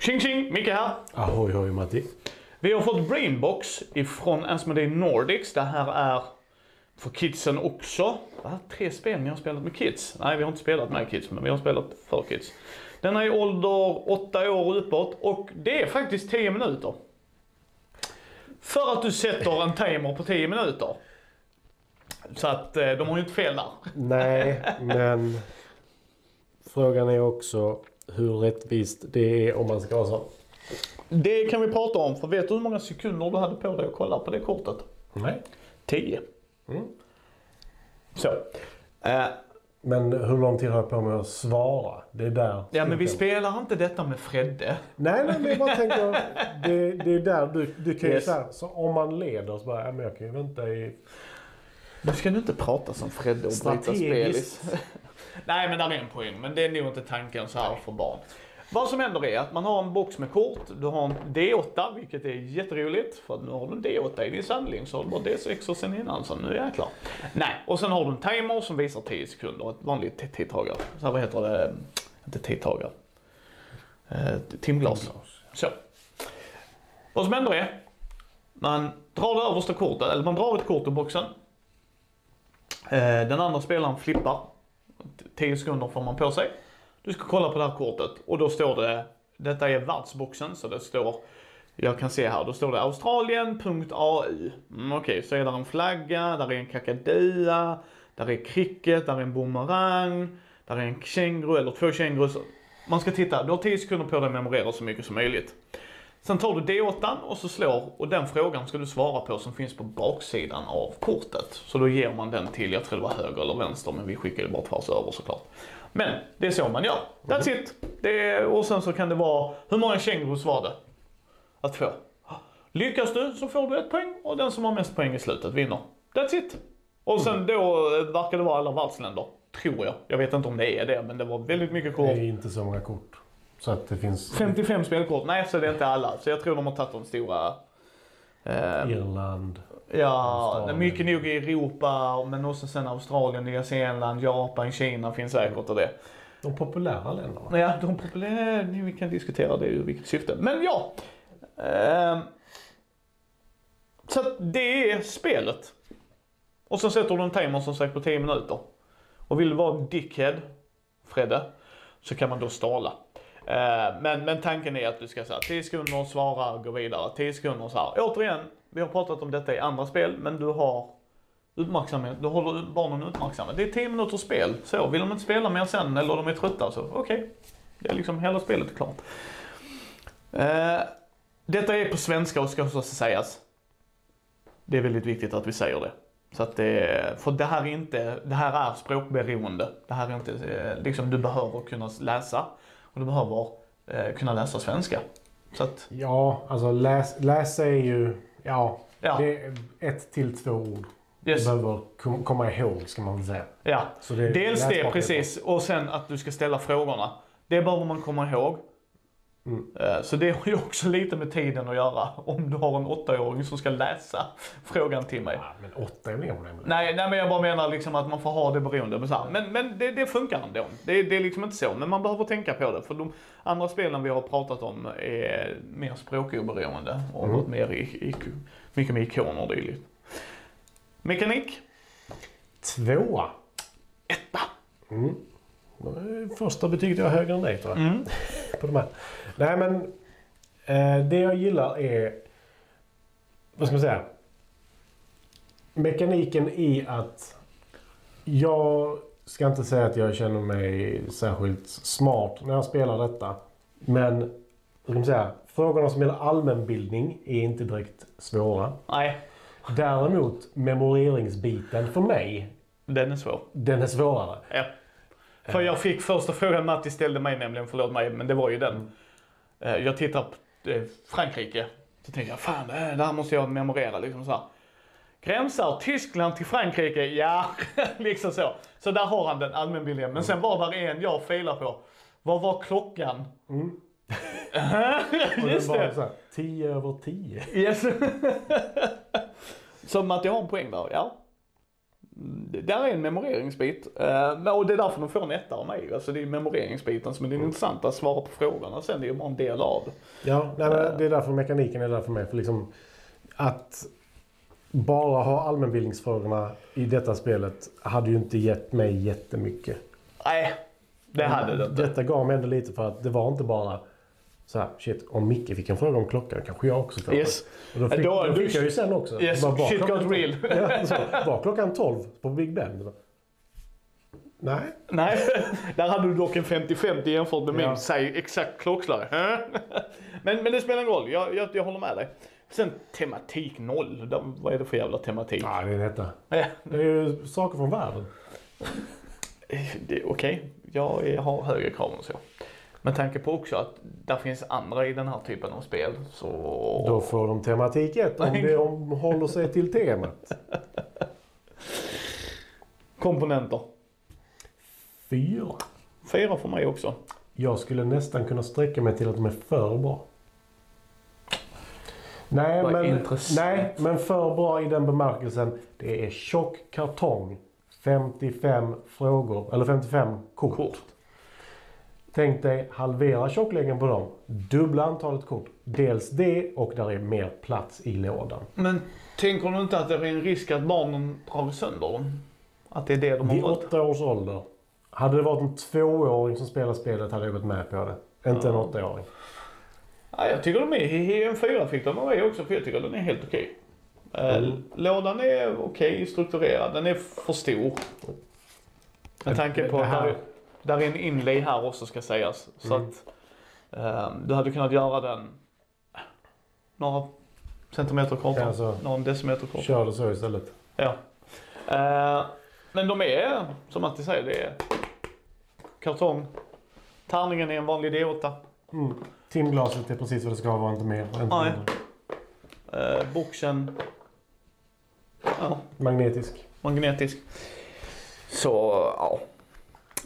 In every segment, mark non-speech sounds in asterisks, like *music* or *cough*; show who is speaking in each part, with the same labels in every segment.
Speaker 1: Tjing tjing! Micke här.
Speaker 2: Ahoy hoj Matti.
Speaker 1: Vi har fått Brainbox ifrån Asmodee Nordics. Det här är för kidsen också. Va? Tre spel ni har spelat med kids? Nej, vi har inte spelat med kids, men vi har spelat för kids. Den är i ålder 8 år och uppåt och det är faktiskt 10 minuter. För att du sätter en timer på 10 minuter. Så att eh, de har ju inte fel där.
Speaker 2: Nej, men frågan är också hur rättvist det är om man ska ha så.
Speaker 1: Det kan vi prata om, för vet du hur många sekunder du hade på dig att kolla på det kortet?
Speaker 2: Nej.
Speaker 1: 10.
Speaker 2: Mm.
Speaker 1: Så. Eh,
Speaker 2: Men hur lång tid har jag på mig att svara? Det är där.
Speaker 1: ja, men vi spelar inte detta med Fredde.
Speaker 2: Nej, nej, men jag bara tänker. *laughs* Det, det är där du, du kan ju
Speaker 1: Yes.
Speaker 2: så här, så om man leder så bara, ja, men jag kan ju vänta i...
Speaker 1: Nu ska du inte prata som Fredde och bryta spelis. Nej, men där är en poäng. Men det är nog inte tanken så här för barn. Vad som händer är att man har en box med kort. Du har en D8, vilket är jätteroligt. För nu har du en D8 i din samling så har du bara D6 och sen innan. Så nu jäklar. Nej, och sen har du en timer som visar 10 sekunder. Ett vanligt tidtagare. Så här, vad heter det? Inte tidtagare. Eh, timglas. Så. Vad som händer är. Man drar det översta kortet, eller man drar ett kort ur boxen. Eh, Den andra spelaren flippar. 10 sekunder får man på sig. Du ska kolla på det här kortet och då står det, detta är världsboxen så det står, jag kan se här, då står det Australien.au. Mm, Okej, så är där en flagga, där är en kakadua, där är cricket, där är en boomerang, där är en känguru eller två kängurus. Man ska titta, du har 10 sekunder på dig att memorera så mycket som möjligt. Sen tar du D8 och så slår och den frågan ska du svara på som finns på baksidan av kortet. Så då ger man den till, jag tror det var höger eller vänster men vi skickar det bara tvärs över såklart. Men det är så man gör. That's it. Det är, och sen så kan det vara, hur många kängurus var det? Att få. Lyckas du så får du ett poäng och den som har mest poäng i slutet vinner. That's it. Och sen då eh, verkar det vara alla världsländer. Tror jag. Jag vet inte om det är det men det var väldigt mycket kort.
Speaker 2: Det är inte så många kort. Så att det finns
Speaker 1: 55 spelkort. Nej, så det är inte alla. Så jag tror de har tagit de stora. Eh,
Speaker 2: Irland.
Speaker 1: ja,
Speaker 2: Australien.
Speaker 1: mycket nog i Europa, men också sen Australien, Nya Zeeland, Japan, Kina finns säkert och det.
Speaker 2: De populära länderna.
Speaker 1: Ja, de populära, vi kan diskutera det ur vilket syfte. Men ja. ehm, så att det är spelet. Och så sätter du en timer som sagt på 10 minuter. Och vill du vara dickhead, Fredde, så kan man då stala. Eh, men, men tanken är att du ska säga 10 sekunder, svara, gå vidare. 10 sekunder så här. Återigen, vi har pratat om detta i andra spel, men du har uppmärksamhet, du håller barnen uppmärksamma. Det är 10 minuters spel. Så, vill de inte spela mer sen eller de är trötta så okej. Det är liksom hela spelet är klart. Eh, detta är på svenska och ska också sägas. Det är väldigt viktigt att vi säger det. Så att det, för det här är inte, det här är språkberoende. Det här är inte, eh, liksom du behöver kunna läsa och du behöver eh, kunna läsa svenska. Så att,
Speaker 2: Ja, alltså läs, läsa är ju... Ja,
Speaker 1: Ja.
Speaker 2: det är ett till två ord.
Speaker 1: yes,
Speaker 2: Du behöver kom, komma ihåg ska man säga.
Speaker 1: ja.
Speaker 2: Det,
Speaker 1: Dels det precis och sen att du ska ställa frågorna. Det behöver man komma ihåg.
Speaker 2: Mm.
Speaker 1: Eh, Så det har ju också lite med tiden att göra. Om du har en åttaåring som ska läsa frågan till mig.
Speaker 2: Ja, men åtta är väl inga problem med det.
Speaker 1: Nej, nej men jag bara menar liksom att man får ha det beroende. Men, så här, men, men det, det funkar ändå. Det, det är liksom inte så. Men man behöver tänka på det. För de andra spelen vi har pratat om är mer språkoberoende. Och
Speaker 2: Mm.
Speaker 1: något mer i, i, mycket med ikoner och dylikt. Mekanik?
Speaker 2: Tvåa.
Speaker 1: Etta.
Speaker 2: Mm. Första betyget jag har högre än dig tror jag.
Speaker 1: Mm.
Speaker 2: På de här. Nej men. Eh, det jag gillar är. Vad ska man säga? Mekaniken i att. Jag ska inte säga att jag känner mig särskilt smart när jag spelar detta. Men. Hur ska man säga? Frågorna som gäller allmänbildning är inte direkt svåra.
Speaker 1: Nej,
Speaker 2: Däremot memoreringsbiten för mig.
Speaker 1: den är svår.
Speaker 2: Den är svårare.
Speaker 1: Ja. För jag fick första frågan Matti ställde mig nämligen, förlåt mig, men det var ju den. Eh, Jag tittar på eh, Frankrike. Så tänkte jag, fan det här det här måste jag memorera liksom så här. Gränsar Tyskland till Frankrike? Ja, *laughs* liksom så. Så där har han den allmänbildningen. Men sen var där en jag failade på. Vad var klockan?
Speaker 2: Mm. *laughs*
Speaker 1: Just
Speaker 2: det var så här, 10 över 10.
Speaker 1: Yes. *laughs* så Matti har en poäng där, ja. Det där är en memoreringsbit. Eh, och det är därför de får en etta av mig. Alltså det är memoreringsbiten som är det intressanta, att svara på frågorna. Sen det är ju bara en del av.
Speaker 2: Ja, nej, men det är därför mekaniken är där för mig. För liksom att bara ha allmänbildningsfrågorna i detta spelet hade ju inte gett mig jättemycket.
Speaker 1: Nej, det hade det inte.
Speaker 2: Detta gav mig ändå lite för att det var inte bara så här, shit, om Micke fick en fråga om klockan kanske jag också får.
Speaker 1: Yes.
Speaker 2: Och då fick,
Speaker 1: Då-
Speaker 2: då
Speaker 1: du-
Speaker 2: fick jag ju sen också.
Speaker 1: Yes,
Speaker 2: Bara,
Speaker 1: shit got real. *laughs*
Speaker 2: Ja, så, var klockan 12 på Big Ben? Nej.
Speaker 1: Nej, *laughs* där hade du dock en 50-50 jämfört med min,
Speaker 2: Ja.
Speaker 1: säg exakt klockslag. *laughs* men, men det spelar ingen roll, jag, jag, jag håller med dig. Sen tematik noll, vad är det för jävla tematik?
Speaker 2: Ja, det är detta. Det är ju saker från världen.
Speaker 1: Okej, jag är, har högre krav än så. Med tanke på också att där finns andra i den här typen av spel så...
Speaker 2: Då får de tematik 1 om det om, håller sig till temat.
Speaker 1: Komponenter.
Speaker 2: Fyra.
Speaker 1: Fyra för mig också.
Speaker 2: Jag skulle nästan kunna sträcka mig till att de är för bra. Nej,
Speaker 1: Vad
Speaker 2: men,
Speaker 1: intressant.
Speaker 2: nej, men för bra i den bemärkelsen. Det är tjock kartong. 55 frågor, eller 55 kort.
Speaker 1: Kort.
Speaker 2: Tänk dig halvera tjockleken på dem. Dubbla antalet kort. Dels det och där är mer plats i lådan.
Speaker 1: Men tänker du inte att det är en risk att barnen drar sönder dem? Att det är det de
Speaker 2: Vid
Speaker 1: har valt?
Speaker 2: åtta års ålder. Hade det varit en tvååring som spelar spelet hade jag gått med på det. Inte en
Speaker 1: Ja.
Speaker 2: åttaåring.
Speaker 1: Ja, jag tycker de är, i en fyra fick de mig också för jag tycker den är helt okej. Eh,
Speaker 2: Mm.
Speaker 1: Lådan är okej strukturerad, den är för stor. Med tanke på att där, är- en inlay här också ska sägas. Så
Speaker 2: Mm.
Speaker 1: att eh, du hade kunnat göra den några centimeter kortare,
Speaker 2: Alltså,
Speaker 1: några decimeter kortare.
Speaker 2: kör det så istället.
Speaker 1: Ja. Eh, men de är, som Matti säger, det är kartong. Tärningen är en vanlig D8.
Speaker 2: Mm. Timglaset är precis vad det ska vara, inte mer. Inte
Speaker 1: Nej.
Speaker 2: mindre.
Speaker 1: Eh, boxen, ja,
Speaker 2: Magnetisk.
Speaker 1: magnetisk. Så, ja.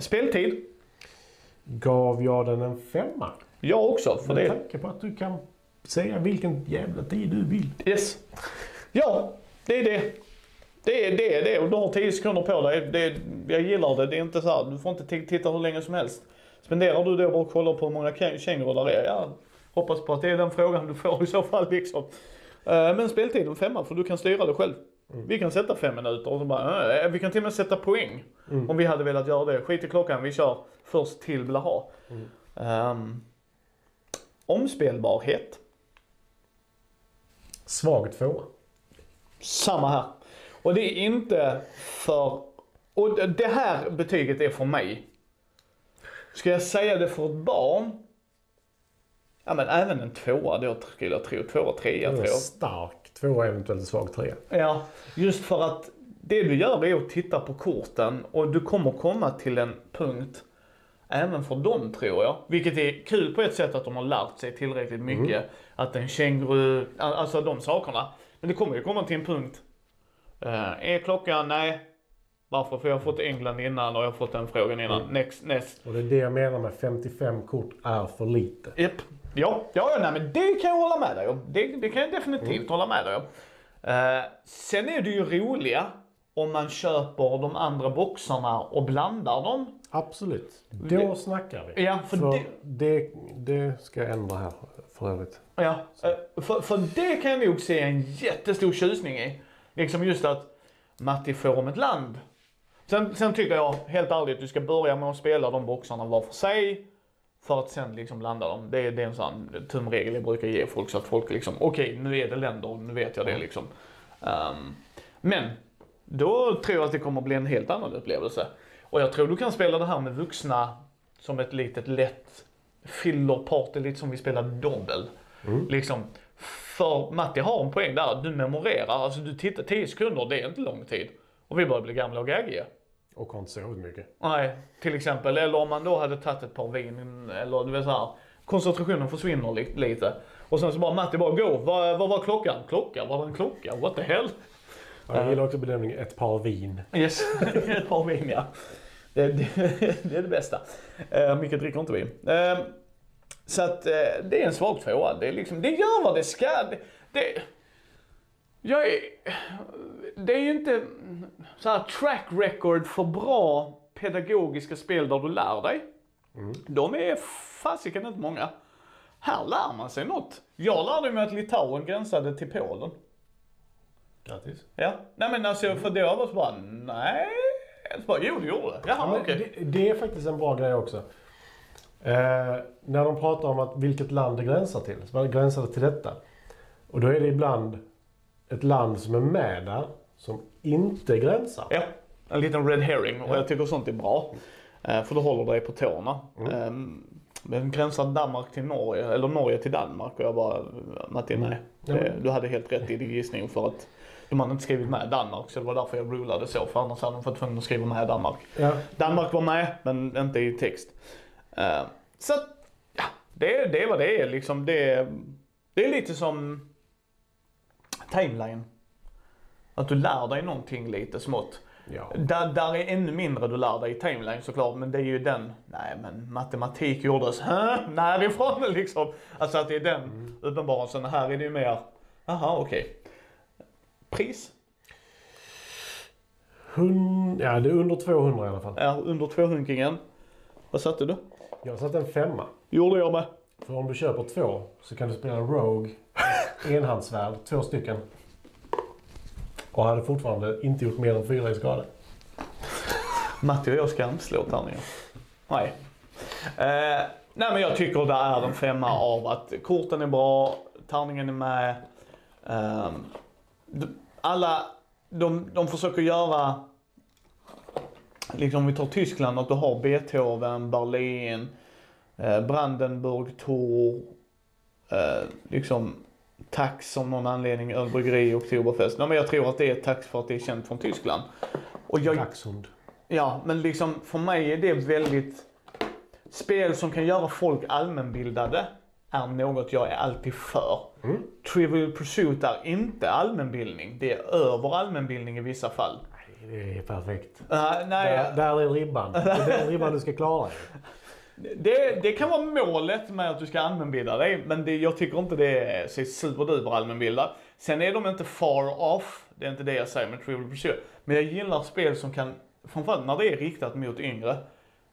Speaker 1: Speltid,
Speaker 2: Gav jag den en femma?
Speaker 1: jag också. För
Speaker 2: Med
Speaker 1: det,
Speaker 2: tanke på att du kan säga vilken jävla tid du vill.
Speaker 1: yes. Ja, det är det. Det är det, är det. Och du har 10 sekunder på dig. Det, jag gillar det. Det är inte så här, du får inte titta hur länge som helst. Spenderar du då och kollar på hur många kä- kängurur där är, ja, hoppas på att det är den frågan du får i så fall liksom. Eh, Men speltiden femma, för du kan styra det själv. Vi kan sätta fem minuter och så bara, eh, vi kan till och med sätta poäng. Om vi hade velat göra det. Skit i klockan, vi kör först till blaha. Um, omspelbarhet,
Speaker 2: Svag tvåa.
Speaker 1: samma här. Och det är inte för, och det- här betyget är för mig. Ska jag säga det för ett barn? Ja men även en tvåa då skulle jag tro. Tvåa, trea tror jag.
Speaker 2: stark tvåa, eventuellt svag trea.
Speaker 1: Ja, just för att det du gör är att titta på korten och du kommer komma till en punkt även för dem tror jag. Vilket är kul på ett sätt att de har lärt sig tillräckligt mycket. Att en känguru, alltså de sakerna. Men det kommer ju komma till en punkt. Eh, är klockan? Nej. Varför? För jag har fått England innan och jag har fått den frågan innan. Next, next.
Speaker 2: Och det är det jag menar med 55 kort är för lite.
Speaker 1: Japp. Ja, ja, nej, men det kan jag hålla med dig om. Det, det kan jag definitivt hålla med dig om. Eh, sen är det ju roliga om man köper de andra boxarna och blandar dem.
Speaker 2: Absolut. Då snackar vi.
Speaker 1: Ja, för,
Speaker 2: För
Speaker 1: det,
Speaker 2: det, det ska jag ändra här för övrigt.
Speaker 1: ja, eh, för, för det kan jag nog se en jättestor tjusning i. Liksom just att Matti får om ett land. Sen, sen tycker jag helt ärligt att du ska börja med att spela de boxarna var för sig. För att sen liksom blanda dem. Det är, det är en sån tumregel jag brukar ge folk så att folk liksom, okej nu är det länder, nu vet jag det liksom. Ehm, men då tror jag att det kommer bli en helt annan upplevelse. Och jag tror du kan spela det här med vuxna som ett litet lätt fillerparty, lite som vi spelar dobbel. Liksom, för Matti har en poäng där, du memorerar, alltså du tittar 10 sekunder, det är inte lång tid. Och vi börjar bli gamla och gaggiga.
Speaker 2: Och har inte sovit mycket.
Speaker 1: Nej, till exempel. Eller om man då hade tagit ett par vin, eller du vet så här, koncentrationen försvinner li- lite. Och sen så bara Matti bara gå, vad, vad var klockan? Klocka? Var det en klocka? What the hell?
Speaker 2: Ja, Jag gillar också benämningen ett par vin.
Speaker 1: Yes, *laughs* ett par vin ja. Det, det, det är det bästa. Uh, Micke dricker inte vin. Eh, så att eh, det är en svag tvåa. Det, är liksom, det gör vad det ska. Det, det, jag är, det är ju inte så här track record för bra pedagogiska spel där du lär dig. De är fasiken inte många. Här lär man sig något. Jag lärde mig att Litauen gränsade till Polen.
Speaker 2: Grattis.
Speaker 1: Ja, nej men alltså för då var det så bara, nej. Så bara, jo det gjorde det. Jaha
Speaker 2: Ja,
Speaker 1: okej.
Speaker 2: det, det är faktiskt en bra grej också. Eh, när de pratar om att vilket land det gränsar till. Så gränsar det till detta? Och då är det ibland ett land som är med där som inte gränsar.
Speaker 1: Ja, en liten red herring och
Speaker 2: Ja.
Speaker 1: jag tycker sånt är bra. Eh, För då håller dig på tårna.
Speaker 2: Mm.
Speaker 1: Mm. Men gränsar Danmark till Norge, eller Norge till Danmark och jag bara, Martin nej. Det-
Speaker 2: men-
Speaker 1: Du hade helt rätt i din gissning för att de hade inte skrivit med Danmark så det var därför jag rulade så för annars hade de fått tvungen att skriva med Danmark.
Speaker 2: Ja,
Speaker 1: Danmark var med men inte i text. Eh, Så ja, det, det är vad det är liksom. Det, det är lite som timeline. Att du lär dig någonting lite smått.
Speaker 2: ja.
Speaker 1: Där, där är ännu mindre du lär dig i timeline såklart, men det är ju den, nej men matematik gjordes, hä? Närifrån *laughs* liksom. Alltså att det är den
Speaker 2: Mm.
Speaker 1: uppenbarelsen. Här är det ju mer, aha okej. Pris?
Speaker 2: Hun, ja, det är under 200 i alla fall.
Speaker 1: Ja, under 200 Vad satte du?
Speaker 2: Jag har satt en femma.
Speaker 1: Gjorde jag med.
Speaker 2: För om du köper två så kan du spela Rogue *laughs* enhandsvärd, två stycken. Och hade fortfarande inte gjort mer än fyra i skada.
Speaker 1: Matti och jag ska inte slå tärningar. Nej. Eh, nej men jag tycker det är en femma av att korten är bra, tärningen är med. Eh, alla, de, de försöker göra, liksom om vi tar Tyskland, att du har Beethoven, Berlin, eh, Brandenburg, Tor, eh, liksom Tax om någon anledning, ölbryggeri, Oktoberfest. Nej, men jag tror att det är tax för att det är känt från Tyskland. Och jag,
Speaker 2: Dachshund.
Speaker 1: Ja, men liksom för mig är det väldigt... Spel som kan göra folk allmänbildade är något jag är alltid för.
Speaker 2: Mm.
Speaker 1: Trivial Pursuit är inte allmänbildning. Det är över allmänbildning i vissa fall.
Speaker 2: Det är perfekt.
Speaker 1: Uh, nej,
Speaker 2: Där, där är ribban. Det är den ribban du ska klara
Speaker 1: det, det kan vara målet med att du ska allmänbilda dig, men det, jag tycker inte det är så superduper allmänbildat. Sen är de inte far off, det är inte det jag säger med Trivial Pursuit. Men jag gillar spel som kan, framförallt när det är riktat mot yngre,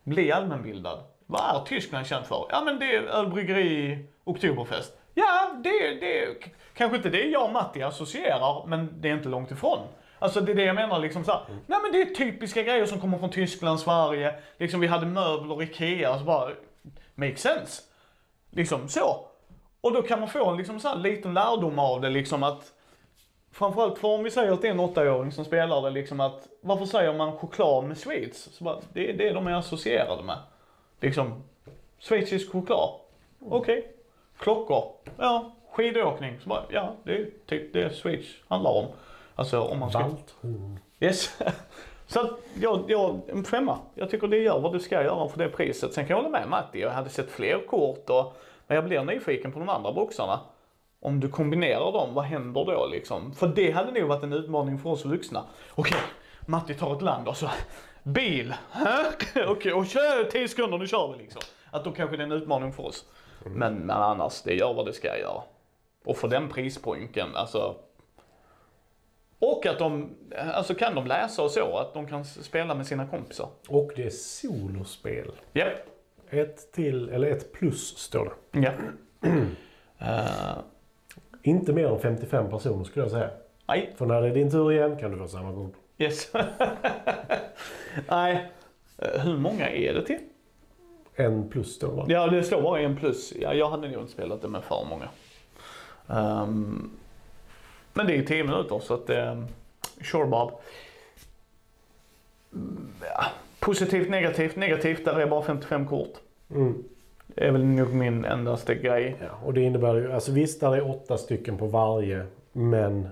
Speaker 1: bli allmänbildad. Vad är Tyskland känt för? Ja men det är ölbryggeri, Oktoberfest. Ja, det, det kanske inte det jag och Matti associerar, men det är inte långt ifrån. Alltså det är det jag menar liksom så här, Nej men det är typiska grejer som kommer från Tyskland, Sverige. Liksom vi hade möbler, IKEA, så bara, make sense. Liksom så. Och då kan man få en liksom så här liten lärdom av det liksom att Framförallt för om vi säger att det är en åttaåring som spelar det liksom att varför säger man choklad med Schweiz? Så bara, det är det de är associerade med. Liksom, schweizisk choklad. Okej. Klockor. Ja. Skidåkning. Så bara, ja, det är typ det Schweiz handlar om. Alltså om man ska...
Speaker 2: Valthund.
Speaker 1: Yes. *laughs* Så att jag, jag, en femma. Jag tycker det gör vad du ska göra för det priset. Sen kan jag hålla med Matti, jag hade sett fler kort och, men jag blir nyfiken på de andra boxarna. Om du kombinerar dem, vad händer då liksom? För det hade nog varit en utmaning för oss vuxna. Okej, Matti tar ett land och så, bil? *laughs* Okej, och kör 10 sekunder, nu kör vi liksom. Att då kanske det är en utmaning för oss. Men, men annars, det gör vad det ska göra. Och för den prispojken, alltså och att de, alltså kan de läsa och så, att de kan spela med sina kompisar.
Speaker 2: Och det är solospel.
Speaker 1: Ja.
Speaker 2: Ett till, eller ett plus står det.
Speaker 1: Ja. *clears throat* Eh,
Speaker 2: Inte mer än 55 personer skulle jag säga.
Speaker 1: nej,
Speaker 2: För när det är din tur igen kan du få samma kort.
Speaker 1: yes. *laughs* nej. Eh, hur många är det till?
Speaker 2: En plus det va?
Speaker 1: Ja, det står bara en plus. Ja, jag hade nog inte spelat det med för många. Ehm, men det är ju 10 minuter så att, um, sure Bob. Ja, positivt, negativt. Negativt, där är bara 55 kort.
Speaker 2: Mm.
Speaker 1: Det är väl nog min endaste grej.
Speaker 2: Ja, och det innebär ju, alltså visst där är åtta stycken på varje, men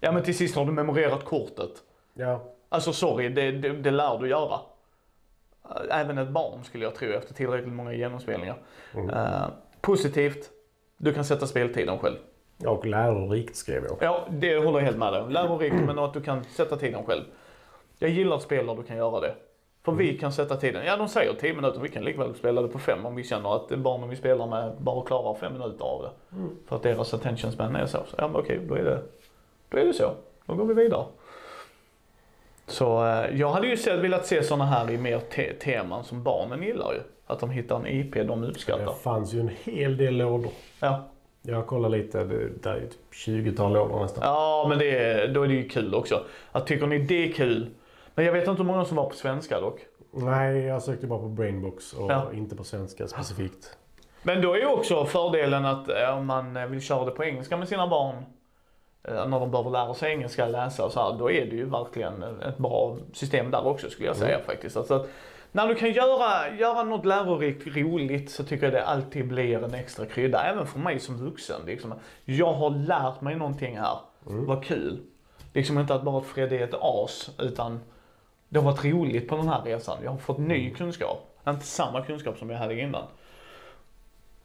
Speaker 1: Ja men till sist har du memorerat kortet.
Speaker 2: ja,
Speaker 1: Alltså sorry, det, det, det lär du göra. Även ett barn skulle jag tro efter tillräckligt många genomspelningar.
Speaker 2: Mm.
Speaker 1: Eh, positivt, du kan sätta speltiden själv.
Speaker 2: Och lärorikt skrev jag.
Speaker 1: Ja, det håller jag helt med dig om. Lärorikt men att du kan sätta tiden själv. Jag gillar spel där du kan göra det. För vi kan sätta tiden. Ja, de säger 10 minuter. Vi kan likväl spela det på 5 om vi känner att barnen vi spelar med bara klarar 5 minuter av det. För att deras attention span är så. så ja, men okej, då är det, då är det så. Då går vi vidare. Så eh, jag hade ju sett, velat se sådana här i mer te teman som barnen gillar ju. Att de hittar en IP de uppskattar.
Speaker 2: Det fanns ju en hel del lådor.
Speaker 1: Ja,
Speaker 2: Jag kollar lite, det är ett 20-tal lådor nästan.
Speaker 1: ja men det då är det ju kul också. Att tycker ni det är kul. Men jag vet inte hur många som var på svenska dock.
Speaker 2: Nej, jag sökte bara på Brainbox och
Speaker 1: Ja.
Speaker 2: inte på svenska specifikt.
Speaker 1: Men då är ju också fördelen att eh, om man eh, vill köra det på engelska med sina barn. eh, När de behöver lära sig engelska, läsa och så här. Då är det ju verkligen ett bra system där också skulle jag säga faktiskt. Alltså att när du kan göra, göra något lärorikt, roligt så tycker jag det alltid blir en extra krydda. Även för mig som vuxen. Liksom. Jag har lärt mig någonting här. Vad kul. Liksom inte att bara att Fredde är ett as utan det har varit roligt på den här resan. Jag har fått ny kunskap. Inte samma kunskap som jag hade innan.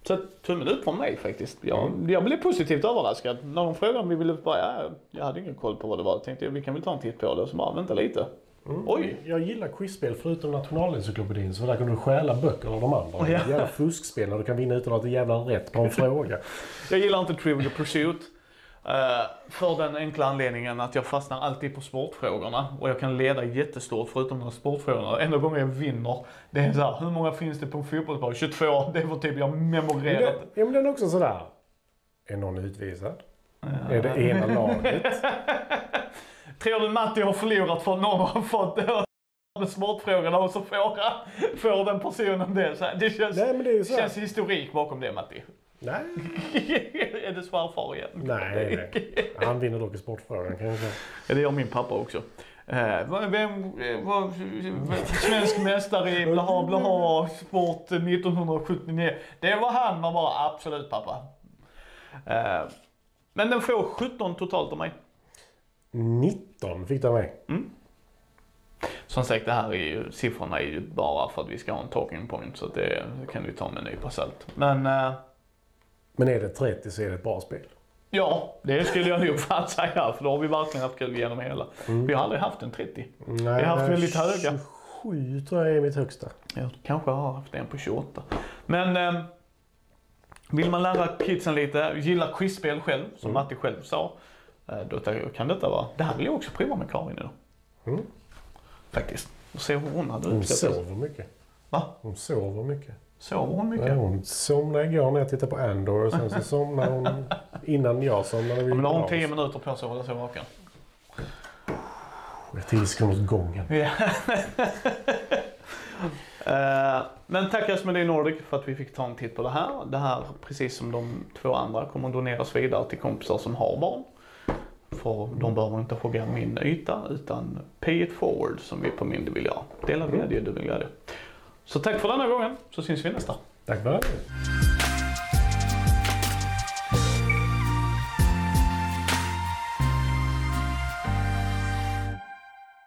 Speaker 1: Så tummen upp från mig faktiskt. Jag, jag blev positivt överraskad. När de frågade om vi ville börja, jag hade ingen koll på vad det var. Jag tänkte vi kan väl ta en titt på det. Så bara, vänta lite. Oj!
Speaker 2: Jag gillar quizspel förutom Nationalencyklopedin så där kan du stjäla böcker av de andra.
Speaker 1: Ja.
Speaker 2: Det är ett jävla fuskspel när du kan vinna utan att ett jävla rätt på en fråga. *laughs*
Speaker 1: Jag gillar inte Trivial Pursuit. eh, för den enkla anledningen att jag fastnar alltid på sportfrågorna. Och jag kan leda jättestort förutom de sportfrågorna. Enda gången jag vinner, det är så här, hur många finns det på en fotbollsplan? 22. *laughs* Det var typ jag memorerat.
Speaker 2: det, ja, men den är också sådär. Är någon utvisad? Är det ena laget? *laughs*
Speaker 1: Tror du Matti har förlorat för någon har fått de sportfrågorna och så får, får den personen det? Så det känns,
Speaker 2: Nej, men det är så
Speaker 1: känns historik bakom det Matti.
Speaker 2: Nej. *laughs*
Speaker 1: är det svärfar igen?
Speaker 2: Nej, nej. Han vinner dock i sportfrågan kan jag säga.
Speaker 1: Det gör min pappa också. Eh, vem var svensk mästare i blaha blaha sport 1979? Det var han, man bara absolut pappa. Eh, men den får 17 totalt av mig.
Speaker 2: 19 fick du mig.
Speaker 1: Som sagt, det här är ju, siffrorna är ju bara för att vi ska ha en talking point så det kan vi ta med en nypa salt. Men eh,
Speaker 2: Men är det 30 så är det ett bra spel.
Speaker 1: ja, det skulle jag nog *laughs* fan säga för då har vi verkligen haft kul genom hela. Vi har aldrig haft en 30.
Speaker 2: Nej,
Speaker 1: har haft väldigt höga.
Speaker 2: 27 tror jag är mitt högsta.
Speaker 1: Jag kanske har haft en på 28. Men eh, vill man lära kidsen lite, gillar quizspel själv, som Matti själv sa. Eh, då kan detta vara, det här vill jag också prova med Karin idag.
Speaker 2: Mm.
Speaker 1: Faktiskt. Och se hur hon hade
Speaker 2: Hon sover mycket.
Speaker 1: Va?
Speaker 2: Hon sover mycket.
Speaker 1: Sover hon mycket?
Speaker 2: Ja, hon somnade igår när jag tittade på Andor och sen så *laughs* somnade hon innan jag somnade.
Speaker 1: Ja, men har hon 10 minuter på sig att hålla sig vaken.
Speaker 2: 10 sekunder åt gången. *laughs*
Speaker 1: Eh, Men tack Asmodee Nordic för att vi fick ta en titt på det här. Det här, precis som de två andra, kommer doneras vidare till kompisar som har barn. För de behöver inte hugga min yta utan pay it forward som vi på Mindy vill göra. Dela glädje, du vill glädje. Så tack för denna gången, så syns vi nästa.
Speaker 2: Tack för det.